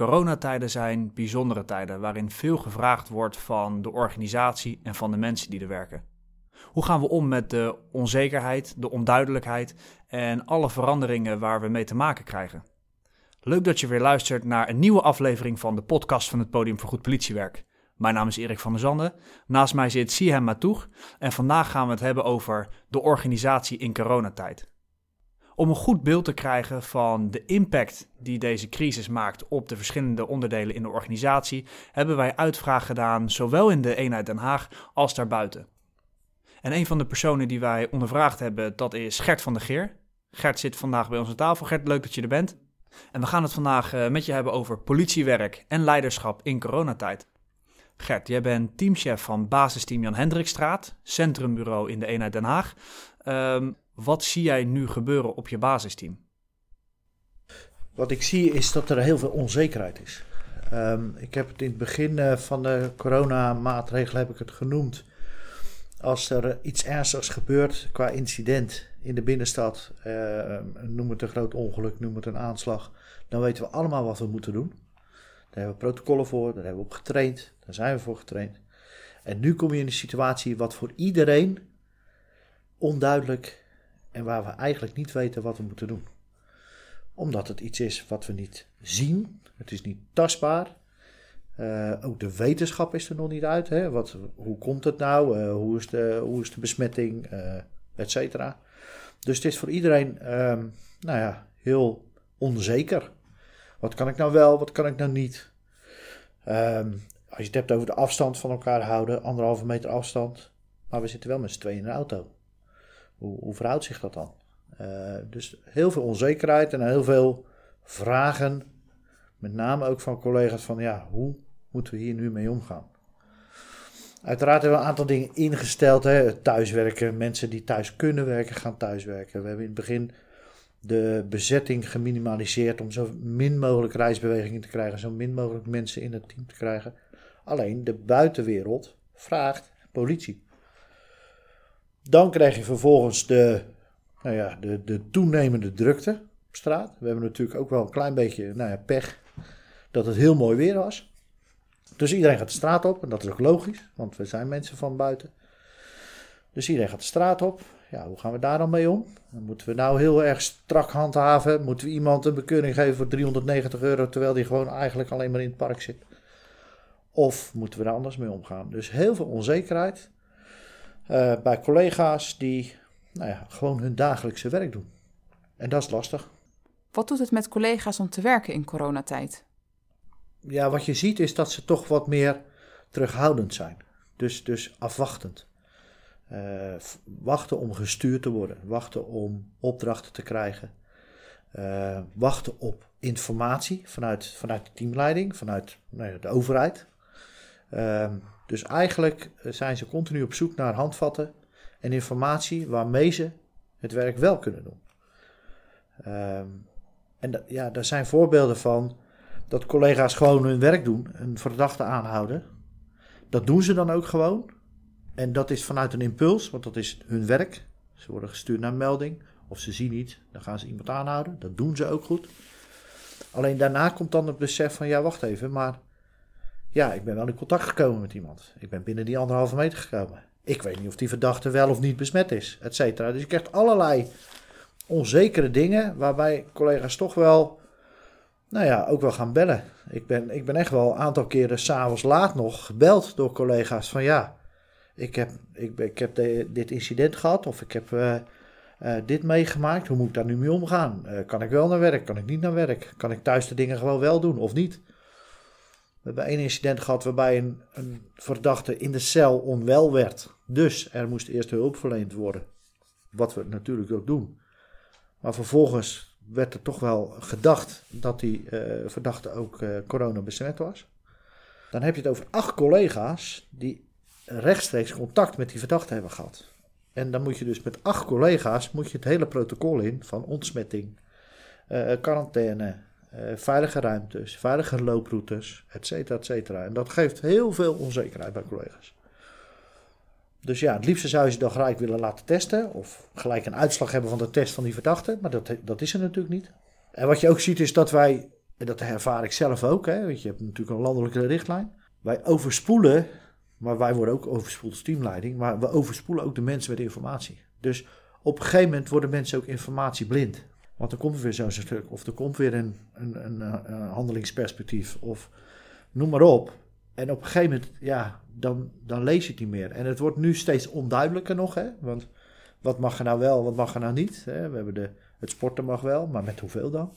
Coronatijden zijn bijzondere tijden waarin veel gevraagd wordt van de organisatie en van de mensen die er werken. Hoe gaan we om met de onzekerheid, de onduidelijkheid en alle veranderingen waar we mee te maken krijgen? Leuk dat je weer luistert naar een nieuwe aflevering van de podcast van het Podium voor Goed Politiewerk. Mijn naam is Erik van der Zanden. Naast mij zit Sihem Matoeg en vandaag gaan we het hebben over de organisatie in coronatijd. Om een goed beeld te krijgen van de impact die deze crisis maakt op de verschillende onderdelen in de organisatie, hebben wij uitvraag gedaan, zowel in de eenheid Den Haag als daarbuiten. En een van de personen die wij ondervraagd hebben, dat is Gert van der Geer. Gert zit vandaag bij aan tafel. Gert, leuk dat je er bent. En we gaan het vandaag eh, met je hebben over politiewerk en leiderschap in coronatijd. Gert, jij bent teamchef van basisteam Jan Hendrikstraat, centrumbureau in de eenheid Den Haag. Um, wat zie jij nu gebeuren op je basisteam? Wat ik zie is dat er heel veel onzekerheid is. Um, ik heb het in het begin uh, van de coronamaatregelen heb ik het genoemd. Als er iets ernstigs gebeurt qua incident in de binnenstad, uh, noem het een groot ongeluk, noem het een aanslag, dan weten we allemaal wat we moeten doen. Daar hebben we protocollen voor, daar hebben we op getraind, daar zijn we voor getraind. En nu kom je in een situatie wat voor iedereen onduidelijk en waar we eigenlijk niet weten wat we moeten doen. Omdat het iets is wat we niet zien, het is niet tastbaar. Uh, ook de wetenschap is er nog niet uit. Hè? Wat, hoe komt het nou? Uh, hoe, is de, hoe is de besmetting? Uh, et cetera. Dus het is voor iedereen um, nou ja, heel onzeker. Wat kan ik nou wel, wat kan ik nou niet? Um, als je het hebt over de afstand van elkaar houden, anderhalve meter afstand. Maar we zitten wel met z'n tweeën in een auto. Hoe, hoe verhoudt zich dat dan? Uh, dus heel veel onzekerheid en heel veel vragen. Met name ook van collega's van ja, hoe moeten we hier nu mee omgaan? Uiteraard hebben we een aantal dingen ingesteld. Hè. Thuiswerken, mensen die thuis kunnen werken, gaan thuiswerken. We hebben in het begin de bezetting geminimaliseerd om zo min mogelijk reisbewegingen te krijgen, zo min mogelijk mensen in het team te krijgen. Alleen de buitenwereld vraagt politie. Dan krijg je vervolgens de, nou ja, de, de toenemende drukte op straat. We hebben natuurlijk ook wel een klein beetje nou ja, pech dat het heel mooi weer was. Dus iedereen gaat de straat op en dat is ook logisch, want we zijn mensen van buiten. Dus iedereen gaat de straat op. Ja, hoe gaan we daar dan mee om? Moeten we nou heel erg strak handhaven? Moeten we iemand een bekeuring geven voor 390 euro terwijl die gewoon eigenlijk alleen maar in het park zit? Of moeten we daar anders mee omgaan? Dus heel veel onzekerheid uh, bij collega's die nou ja, gewoon hun dagelijkse werk doen. En dat is lastig. Wat doet het met collega's om te werken in coronatijd? Ja, wat je ziet is dat ze toch wat meer terughoudend zijn. Dus, dus afwachtend. Uh, wachten om gestuurd te worden, wachten om opdrachten te krijgen, uh, wachten op informatie vanuit, vanuit de teamleiding, vanuit nou ja, de overheid. Uh, dus eigenlijk zijn ze continu op zoek naar handvatten en informatie waarmee ze het werk wel kunnen doen. Ehm, en ja, daar zijn voorbeelden van dat collega's gewoon hun werk doen, een verdachte aanhouden. Dat doen ze dan ook gewoon. En dat is vanuit een impuls, want dat is hun werk. Ze worden gestuurd naar een melding of ze zien iets, dan gaan ze iemand aanhouden. Dat doen ze ook goed. Alleen daarna komt dan het besef van ja, wacht even, maar ja, ik ben wel in contact gekomen met iemand. Ik ben binnen die anderhalve meter gekomen. Ik weet niet of die verdachte wel of niet besmet is, et cetera. Dus je krijgt allerlei onzekere dingen waarbij collega's toch wel, nou ja, ook wel gaan bellen. Ik ben, ik ben echt wel een aantal keren s'avonds laat nog gebeld door collega's van ja, ik heb, ik, ik heb dit incident gehad of ik heb uh, uh, dit meegemaakt. Hoe moet ik daar nu mee omgaan? Uh, kan ik wel naar werk? Kan ik niet naar werk? Kan ik thuis de dingen gewoon wel doen of niet? We hebben één incident gehad waarbij een, een verdachte in de cel onwel werd. Dus er moest eerst hulp verleend worden. Wat we natuurlijk ook doen. Maar vervolgens werd er toch wel gedacht dat die uh, verdachte ook uh, corona besmet was. Dan heb je het over acht collega's die rechtstreeks contact met die verdachte hebben gehad. En dan moet je dus met acht collega's moet je het hele protocol in van ontsmetting, uh, quarantaine, uh, veilige ruimtes, veilige looproutes, et cetera, et cetera. En dat geeft heel veel onzekerheid bij collega's. Dus ja, het liefste zou je ze dan gelijk willen laten testen. Of gelijk een uitslag hebben van de test van die verdachte. Maar dat, dat is er natuurlijk niet. En wat je ook ziet is dat wij en dat ervaar ik zelf ook, hè, want je hebt natuurlijk een landelijke richtlijn. Wij overspoelen, maar wij worden ook overspoeld als teamleiding, maar we overspoelen ook de mensen met informatie. Dus op een gegeven moment worden mensen ook informatieblind. Want er komt weer zo'n stuk, of er komt weer een, een, een, een, handelingsperspectief, of noem maar op. En op een gegeven moment, ja, dan, dan lees je het niet meer. En het wordt nu steeds onduidelijker nog, hè? Want wat mag er nou wel, wat mag er nou niet? Hè? We hebben de, het sporten mag wel, maar met hoeveel dan?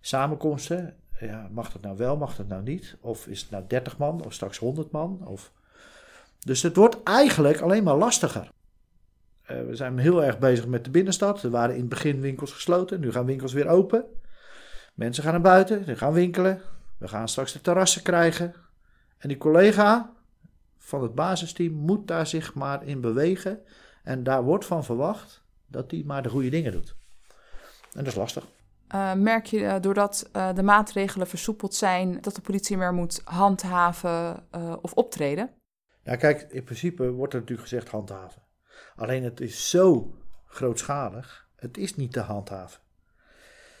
Samenkomsten, ja, mag dat nou wel, mag dat nou niet? Of is het nou 30 man, of straks 100 man? Of... Dus het wordt eigenlijk alleen maar lastiger. Uh, we zijn heel erg bezig met de binnenstad. Er waren in het begin winkels gesloten, nu gaan winkels weer open. Mensen gaan naar buiten, ze gaan winkelen. We gaan straks de terrassen krijgen. En die collega van het basisteam moet daar zich maar in bewegen. En daar wordt van verwacht dat hij maar de goede dingen doet. En dat is lastig. Uh, merk je uh, doordat uh, de maatregelen versoepeld zijn dat de politie meer moet handhaven of optreden? Ja, kijk, in principe wordt er natuurlijk gezegd handhaven. Alleen het is zo grootschalig, het is niet te handhaven.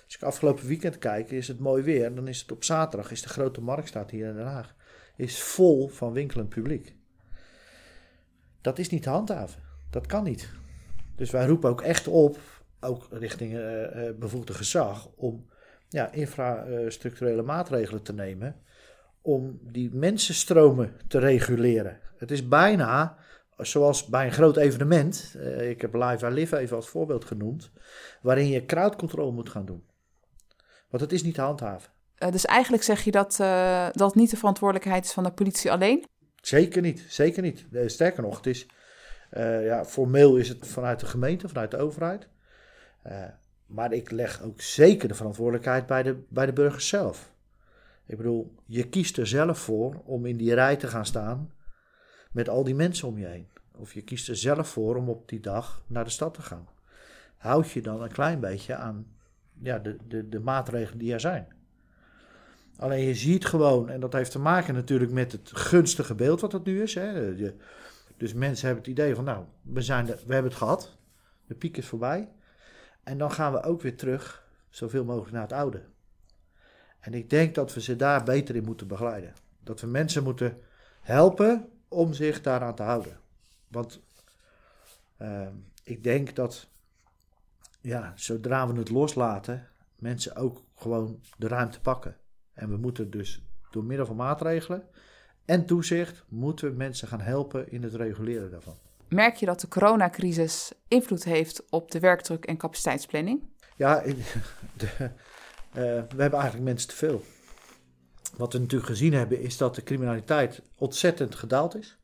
Als ik afgelopen weekend kijk, is het mooi weer. Dan is het op zaterdag, is de grote marktstad hier in Den Haag, is vol van winkelend publiek. Dat is niet te handhaven. Dat kan niet. Dus wij roepen ook echt op, ook richting uh, bevoegde gezag, om ja, infrastructurele maatregelen te nemen om die mensenstromen te reguleren. Het is bijna zoals bij een groot evenement, uh, ik heb Live I Live even als voorbeeld genoemd, waarin je crowd control moet gaan doen. Want het is niet te handhaven. Uh, dus eigenlijk zeg je dat uh, dat niet de verantwoordelijkheid is van de politie alleen? Zeker niet, zeker niet. sterker nog, het is, ja, formeel is het vanuit de gemeente, vanuit de overheid. maar ik leg ook zeker de verantwoordelijkheid bij de, bij de burgers zelf. Ik bedoel, je kiest er zelf voor om in die rij te gaan staan met al die mensen om je heen. Of je kiest er zelf voor om op die dag naar de stad te gaan. Houd je dan een klein beetje aan ja, de, de, de maatregelen die er zijn. Alleen je ziet gewoon, en dat heeft te maken natuurlijk met het gunstige beeld wat het nu is. Hè. Dus mensen hebben het idee van, nou, we, zijn we hebben het gehad. De piek is voorbij. En dan gaan we ook weer terug, zoveel mogelijk naar het oude. En ik denk dat we ze daar beter in moeten begeleiden. Dat we mensen moeten helpen om zich daaraan te houden. Want uh, ik denk dat ja, zodra we het loslaten, mensen ook gewoon de ruimte pakken. En we moeten dus door middel van maatregelen en toezicht, moeten we mensen gaan helpen in het reguleren daarvan. Merk je dat de coronacrisis invloed heeft op de werkdruk en capaciteitsplanning? Ja, de, uh, we hebben eigenlijk mensen te veel. Wat we natuurlijk gezien hebben, is dat de criminaliteit ontzettend gedaald is.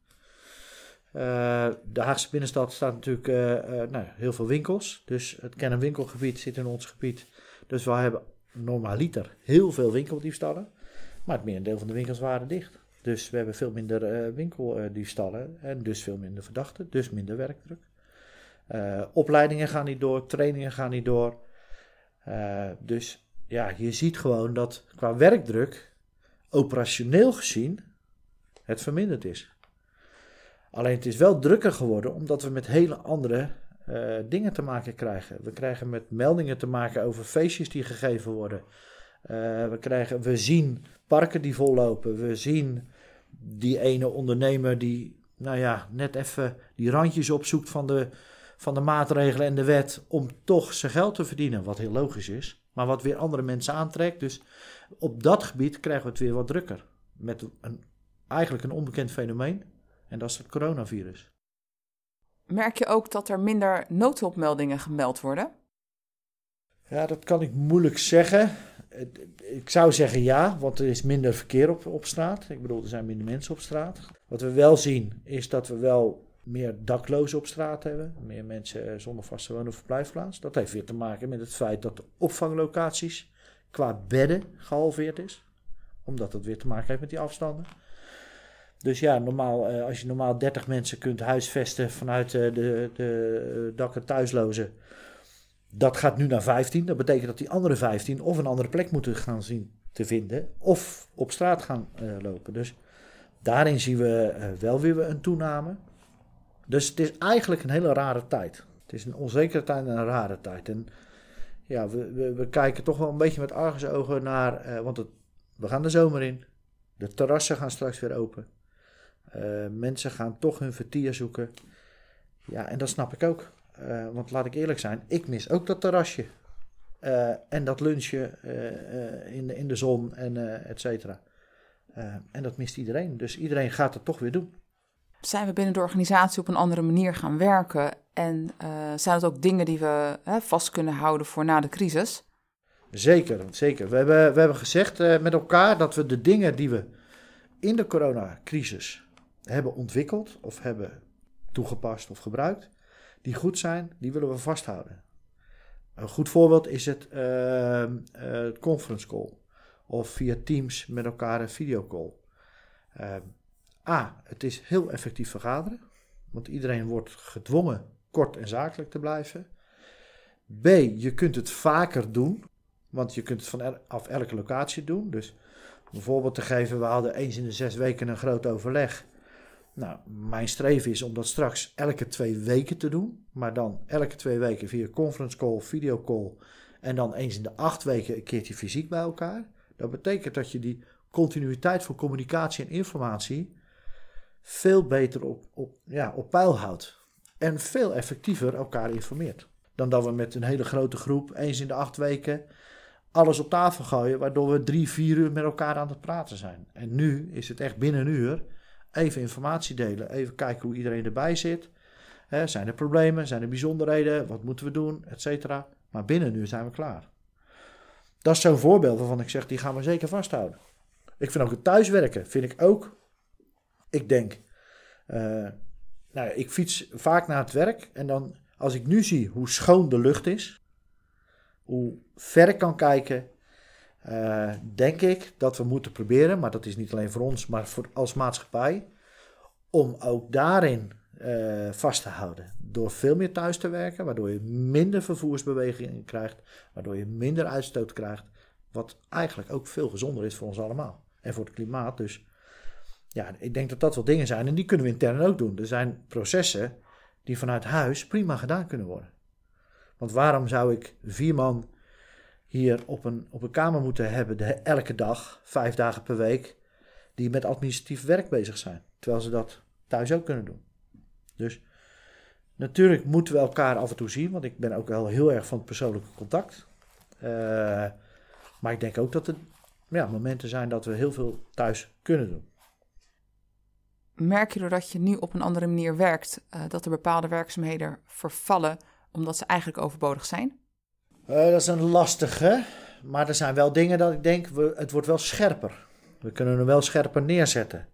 Uh, de Haagse binnenstad staat natuurlijk uh, uh, nou, heel veel winkels. Dus het ken- en winkelgebied zit in ons gebied. Dus we hebben normaliter heel veel winkeldiefstallen. Maar het merendeel van de winkels waren dicht. Dus we hebben veel minder winkeldiefstallen en dus veel minder verdachten. Dus minder werkdruk. opleidingen gaan niet door, trainingen gaan niet door. dus ja, je ziet gewoon dat qua werkdruk operationeel gezien het verminderd is. Alleen het is wel drukker geworden omdat we met hele andere uh, dingen te maken krijgen. We krijgen met meldingen te maken over feestjes die gegeven worden. Uh, we, krijgen, we zien parken die vollopen. We zien die ene ondernemer die, nou ja, net even die randjes opzoekt van de, van de maatregelen en de wet om toch zijn geld te verdienen. Wat heel logisch is, maar wat weer andere mensen aantrekt. Dus op dat gebied krijgen we het weer wat drukker. Met een, eigenlijk een onbekend fenomeen. En dat is het coronavirus. Merk je ook dat er minder noodhulpmeldingen gemeld worden? Ja, dat kan ik moeilijk zeggen. Ik zou zeggen ja, want er is minder verkeer op, op straat. Ik bedoel, er zijn minder mensen op straat. Wat we wel zien, is dat we wel meer daklozen op straat hebben. Meer mensen zonder vaste woon- of verblijfplaats. Dat heeft weer te maken met het feit dat de opvanglocaties qua bedden gehalveerd is. Omdat het weer te maken heeft met die afstanden. Dus ja, normaal, eh, als je normaal 30 mensen kunt huisvesten vanuit eh, de, de dak- en thuislozen, dat gaat nu naar 15. Dat betekent dat die andere 15 of een andere plek moeten gaan zien te vinden, of op straat gaan lopen. Dus daarin zien we wel weer een toename. Dus het is eigenlijk een hele rare tijd. Het is een onzekere tijd en een rare tijd. En ja, we, we, we kijken toch wel een beetje met argusogen naar, eh, want we gaan de zomer in. De terrassen gaan straks weer open. Eh, mensen gaan toch hun vertier zoeken. Ja, en dat snap ik ook. Eh, want laat ik eerlijk zijn, ik mis ook dat terrasje. En dat lunchje in, de, in de zon en et cetera. En dat mist iedereen. Dus iedereen gaat het toch weer doen. Zijn we binnen de organisatie op een andere manier gaan werken? En eh, zijn het ook dingen die we vast kunnen houden voor na de crisis? Zeker, zeker. We hebben, we hebben gezegd eh, met elkaar dat we de dingen die we in de coronacrisis hebben ontwikkeld of hebben toegepast of gebruikt, die goed zijn, die willen we vasthouden. Een goed voorbeeld is het eh, eh, conference call of via Teams met elkaar een videocall. A, het is heel effectief vergaderen, want iedereen wordt gedwongen kort en zakelijk te blijven. B, je kunt het vaker doen, want je kunt het vanaf elke locatie doen. Dus om een voorbeeld te geven, we hadden eens in de zes weken een groot overleg. Nou, mijn streven is om dat straks elke twee weken te doen. Maar dan elke twee weken via conference call, videocall. En dan eens in de acht weken een keertje fysiek bij elkaar. Dat betekent dat je die continuïteit van communicatie en informatie veel beter op, op, ja, op peil houdt. En veel effectiever elkaar informeert. Dan dat we met een hele grote groep eens in de acht weken alles op tafel gooien. Waardoor we drie, vier uur met elkaar aan het praten zijn. En nu is het echt binnen een uur even informatie delen. Even kijken hoe iedereen erbij zit. Zijn er problemen? Zijn er bijzonderheden? Wat moeten we doen? Etcetera. Maar binnen een uur zijn we klaar. Dat is zo'n voorbeeld waarvan ik zeg, die gaan we zeker vasthouden. Ik vind ook het thuiswerken, vind ik ook. Ik denk, eh, nou ik fiets vaak naar het werk. En dan, als ik nu zie hoe schoon de lucht is, hoe ver ik kan kijken, eh, denk ik dat we moeten proberen, maar dat is niet alleen voor ons, maar voor, als maatschappij, om ook daarin eh, vast te houden. Door veel meer thuis te werken, waardoor je minder vervoersbewegingen krijgt, waardoor je minder uitstoot krijgt, wat eigenlijk ook veel gezonder is voor ons allemaal en voor het klimaat. Dus ja, ik denk dat dat wel dingen zijn en die kunnen we intern ook doen. Er zijn processen die vanuit huis prima gedaan kunnen worden. Want waarom zou ik vier man hier op een, op een kamer moeten hebben elke dag, vijf dagen per week, die met administratief werk bezig zijn. Terwijl ze dat thuis ook kunnen doen. Dus natuurlijk moeten we elkaar af en toe zien, want ik ben ook wel heel erg van het persoonlijke contact. Uh, maar ik denk ook dat er ja, momenten zijn dat we heel veel thuis kunnen doen. Merk je doordat je nu op een andere manier werkt, uh, dat er bepaalde werkzaamheden vervallen omdat ze eigenlijk overbodig zijn? Uh, dat is een lastige, maar er zijn wel dingen dat ik denk, we, het wordt wel scherper. We kunnen hem wel scherper neerzetten.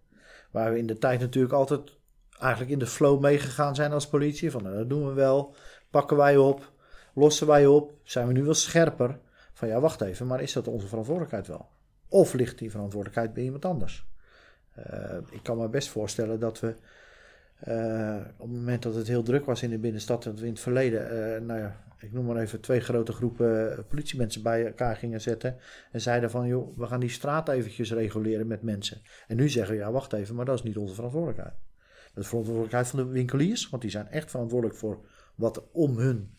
Waar we in de tijd natuurlijk altijd eigenlijk in de flow meegegaan zijn als politie. Van nou, dat doen we wel, pakken wij op, lossen wij op. Zijn we nu wel scherper van ja, wacht even, maar is dat onze verantwoordelijkheid wel? Of ligt die verantwoordelijkheid bij iemand anders? Uh, ik kan me best voorstellen dat we uh, op het moment dat het heel druk was in de binnenstad, we in het verleden, uh, nou ja, ik noem maar even twee grote groepen politiemensen bij elkaar gingen zetten. En zeiden van, joh, we gaan die straat eventjes reguleren met mensen. En nu zeggen we, ja, wacht even, maar dat is niet onze verantwoordelijkheid. Dat is verantwoordelijkheid van de winkeliers, want die zijn echt verantwoordelijk voor wat om hun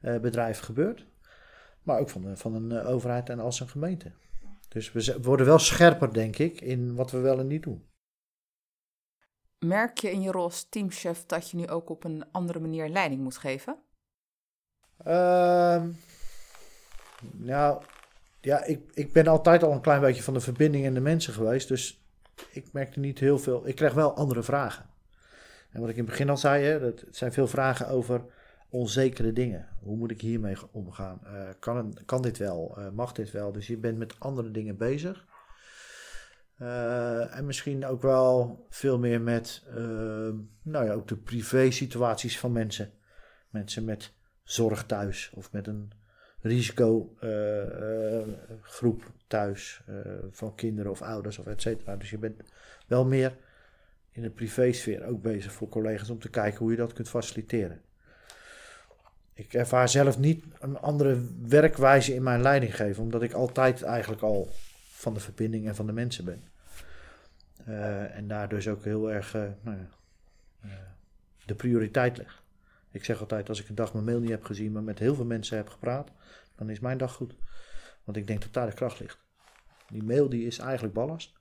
bedrijf gebeurt. Maar ook van, de, van een overheid en als een gemeente. Dus we worden wel scherper, denk ik, in wat we wel en niet doen. Merk je in je rol als teamchef dat je nu ook op een andere manier leiding moet geven? Uh, nou, ja, ik, ik ben altijd al een klein beetje van de verbinding en de mensen geweest. Dus ik merkte niet heel veel. Ik krijg wel andere vragen. En wat ik in het begin al zei, hè, dat het zijn veel vragen over onzekere dingen. Hoe moet ik hiermee omgaan? Uh, kan, kan dit wel? Uh, mag dit wel? Dus je bent met andere dingen bezig. Uh, en misschien ook wel veel meer met nou ja, ook de privé situaties van mensen. Mensen met zorg thuis of met een risicogroep thuis van kinderen of ouders of et cetera. Dus je bent wel meer in de privésfeer ook bezig voor collega's om te kijken hoe je dat kunt faciliteren. Ik ervaar zelf niet een andere werkwijze in mijn leidinggeven, omdat ik altijd eigenlijk al van de verbinding en van de mensen ben. Uh, en daar dus ook heel erg uh, nou ja, uh, de prioriteit leg. Ik zeg altijd, als ik een dag mijn mail niet heb gezien, maar met heel veel mensen heb gepraat, Dan is mijn dag goed. Want ik denk dat daar de kracht ligt. Die mail die is eigenlijk ballast.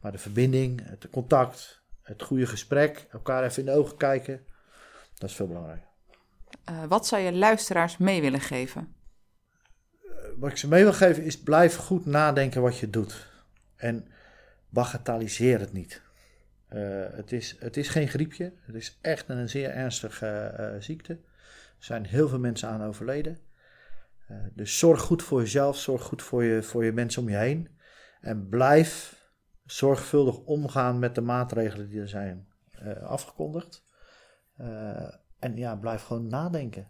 Maar de verbinding, het contact, het goede gesprek, elkaar even in de ogen kijken, dat is veel belangrijker. Uh, wat zou je luisteraars mee willen geven? wat ik ze mee wil geven is blijf goed nadenken wat je doet. En bagatelliseer het niet. Uh, het, is, het is geen griepje. Het is echt een zeer ernstige ziekte. Er zijn heel veel mensen aan overleden. Dus zorg goed voor jezelf. Zorg goed voor je, voor je mensen om je heen. En blijf zorgvuldig omgaan met de maatregelen die er zijn afgekondigd. En ja, blijf gewoon nadenken.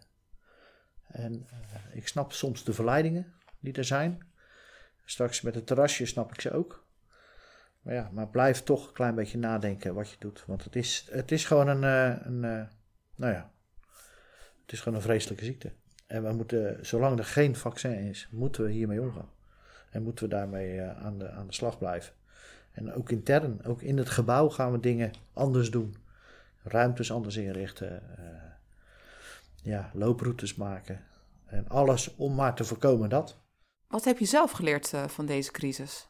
En ik snap soms de verleidingen die er zijn. Straks met het terrasje snap ik ze ook. Maar ja, maar blijf toch een klein beetje nadenken wat je doet. Want het is, het is gewoon een, eh, een, eh, nou ja, het is gewoon een vreselijke ziekte. En we moeten, zolang er geen vaccin is, moeten we hiermee omgaan. En moeten we daarmee aan, de, aan de slag blijven. En ook intern, ook in het gebouw gaan we dingen anders doen. Ruimtes anders inrichten. Uh, ja, looproutes maken. En alles om maar te voorkomen dat. Wat heb je zelf geleerd uh, van deze crisis?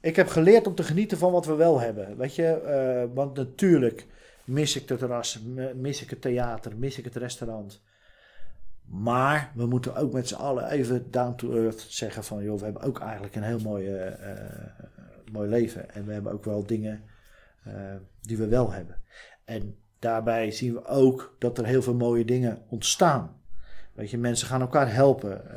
Ik heb geleerd om te genieten van wat we wel hebben. Weet je, uh, want natuurlijk mis ik het terras, mis ik het theater, mis ik het restaurant. Maar we moeten ook met z'n allen even down to earth zeggen van... joh, we hebben ook eigenlijk een heel mooi, uh, mooi leven. En we hebben ook wel dingen die we wel hebben. En daarbij zien we ook dat er heel veel mooie dingen ontstaan. Weet je, mensen gaan elkaar helpen. Uh,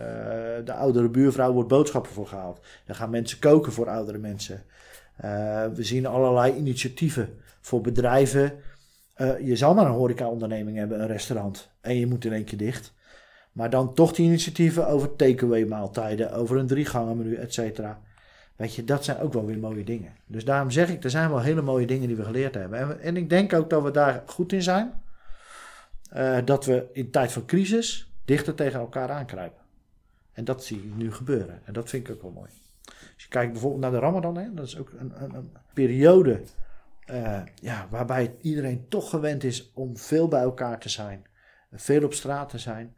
de oudere buurvrouw wordt boodschappen voor gehaald. Er gaan mensen koken voor oudere mensen. Uh, we zien allerlei initiatieven voor bedrijven. Uh, je zal maar een horeca-onderneming hebben, een restaurant. En je moet in één keer dicht. Maar dan toch die initiatieven over takeaway maaltijden, over een driegangen menu, et cetera. Weet je, dat zijn ook wel weer mooie dingen. Dus daarom zeg ik, er zijn wel hele mooie dingen die we geleerd hebben. En, ik denk ook dat we daar goed in zijn. dat we in tijd van crisis dichter tegen elkaar aankruipen. En dat zie je nu gebeuren. En dat vind ik ook wel mooi. Als je kijkt bijvoorbeeld naar de Ramadan, hè, dat is ook een, een, periode uh, ja, waarbij iedereen toch gewend is om veel bij elkaar te zijn, veel op straat te zijn.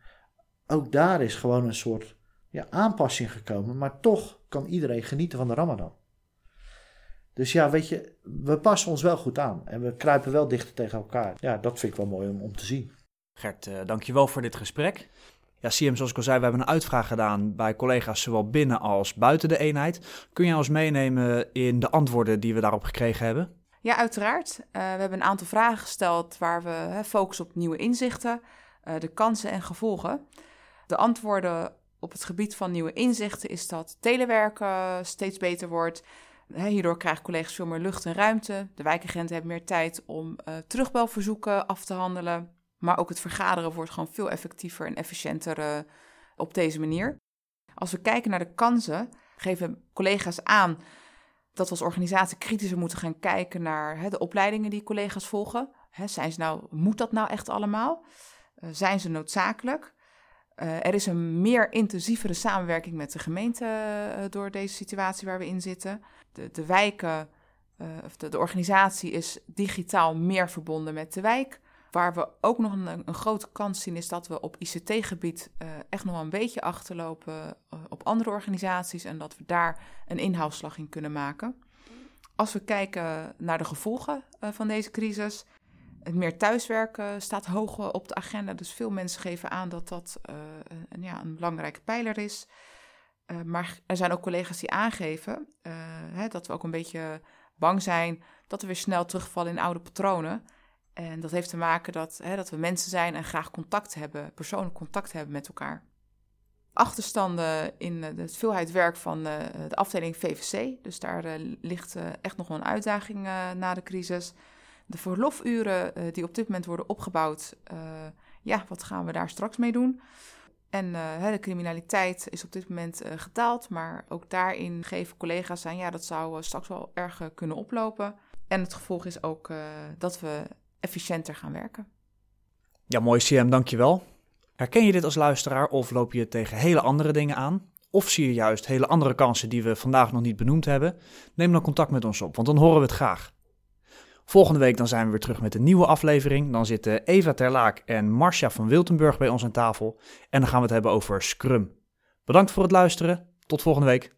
Ook daar is gewoon een soort ja, aanpassing gekomen, maar toch kan iedereen genieten van de Ramadan. Dus ja, weet je, we passen ons wel goed aan en we kruipen wel dichter tegen elkaar. Ja, dat vind ik wel mooi om, om te zien. Gert, uh, dankjewel voor dit gesprek. Ja, CM, zoals ik al zei, we hebben een uitvraag gedaan bij collega's zowel binnen als buiten de eenheid. Kun je ons meenemen in de antwoorden die we daarop gekregen hebben? Ja, uiteraard. Uh, we hebben een aantal vragen gesteld waar we hè, focussen op nieuwe inzichten, uh, de kansen en gevolgen. De antwoorden op het gebied van nieuwe inzichten is dat telewerken steeds beter wordt. hierdoor krijgen collega's veel meer lucht en ruimte. De wijkagenten hebben meer tijd om uh, terugbelverzoeken af te handelen. Maar ook het vergaderen wordt gewoon veel effectiever en efficiënter uh, op deze manier. Als we kijken naar de kansen, geven collega's aan dat we als organisatie kritischer moeten gaan kijken naar de opleidingen die collega's volgen. Zijn ze nou, moet dat nou echt allemaal? Uh, zijn ze noodzakelijk? Uh, er is een meer intensievere samenwerking met de gemeente uh, door deze situatie waar we in zitten. De, de wijken, of de, organisatie is digitaal meer verbonden met de wijk. Waar we ook nog een, een grote kans zien, is dat we op ICT-gebied echt nog een beetje achterlopen op andere organisaties en dat we daar een inhaalslag in kunnen maken. Als we kijken naar de gevolgen van deze crisis, het meer thuiswerken staat hoog op de agenda. Dus veel mensen geven aan dat dat een, ja, een belangrijke pijler is. maar er zijn ook collega's die aangeven hè, dat we ook een beetje bang zijn dat we weer snel terugvallen in oude patronen. En dat heeft te maken dat, hè, dat we mensen zijn en graag contact hebben, persoonlijk contact hebben met elkaar. Achterstanden in de veelheid werk van de, de afdeling VVC. Dus daar ligt echt nog wel een uitdaging na de crisis. De verlofuren die op dit moment worden opgebouwd, ja, wat gaan we daar straks mee doen? En de criminaliteit is op dit moment gedaald, maar ook daarin geven collega's aan, ja, dat zou straks wel erg kunnen oplopen. En het gevolg is ook dat we efficiënter gaan werken. Ja, mooi CM, dankjewel. Herken je dit als luisteraar of loop je tegen hele andere dingen aan? Of zie je juist hele andere kansen die we vandaag nog niet benoemd hebben? Neem dan contact met ons op, want dan horen we het graag. Volgende week dan zijn we weer terug met een nieuwe aflevering. Dan zitten Eva Terlaak en Marcia van Wiltenburg bij ons aan tafel. En dan gaan we het hebben over Scrum. Bedankt voor het luisteren. Tot volgende week.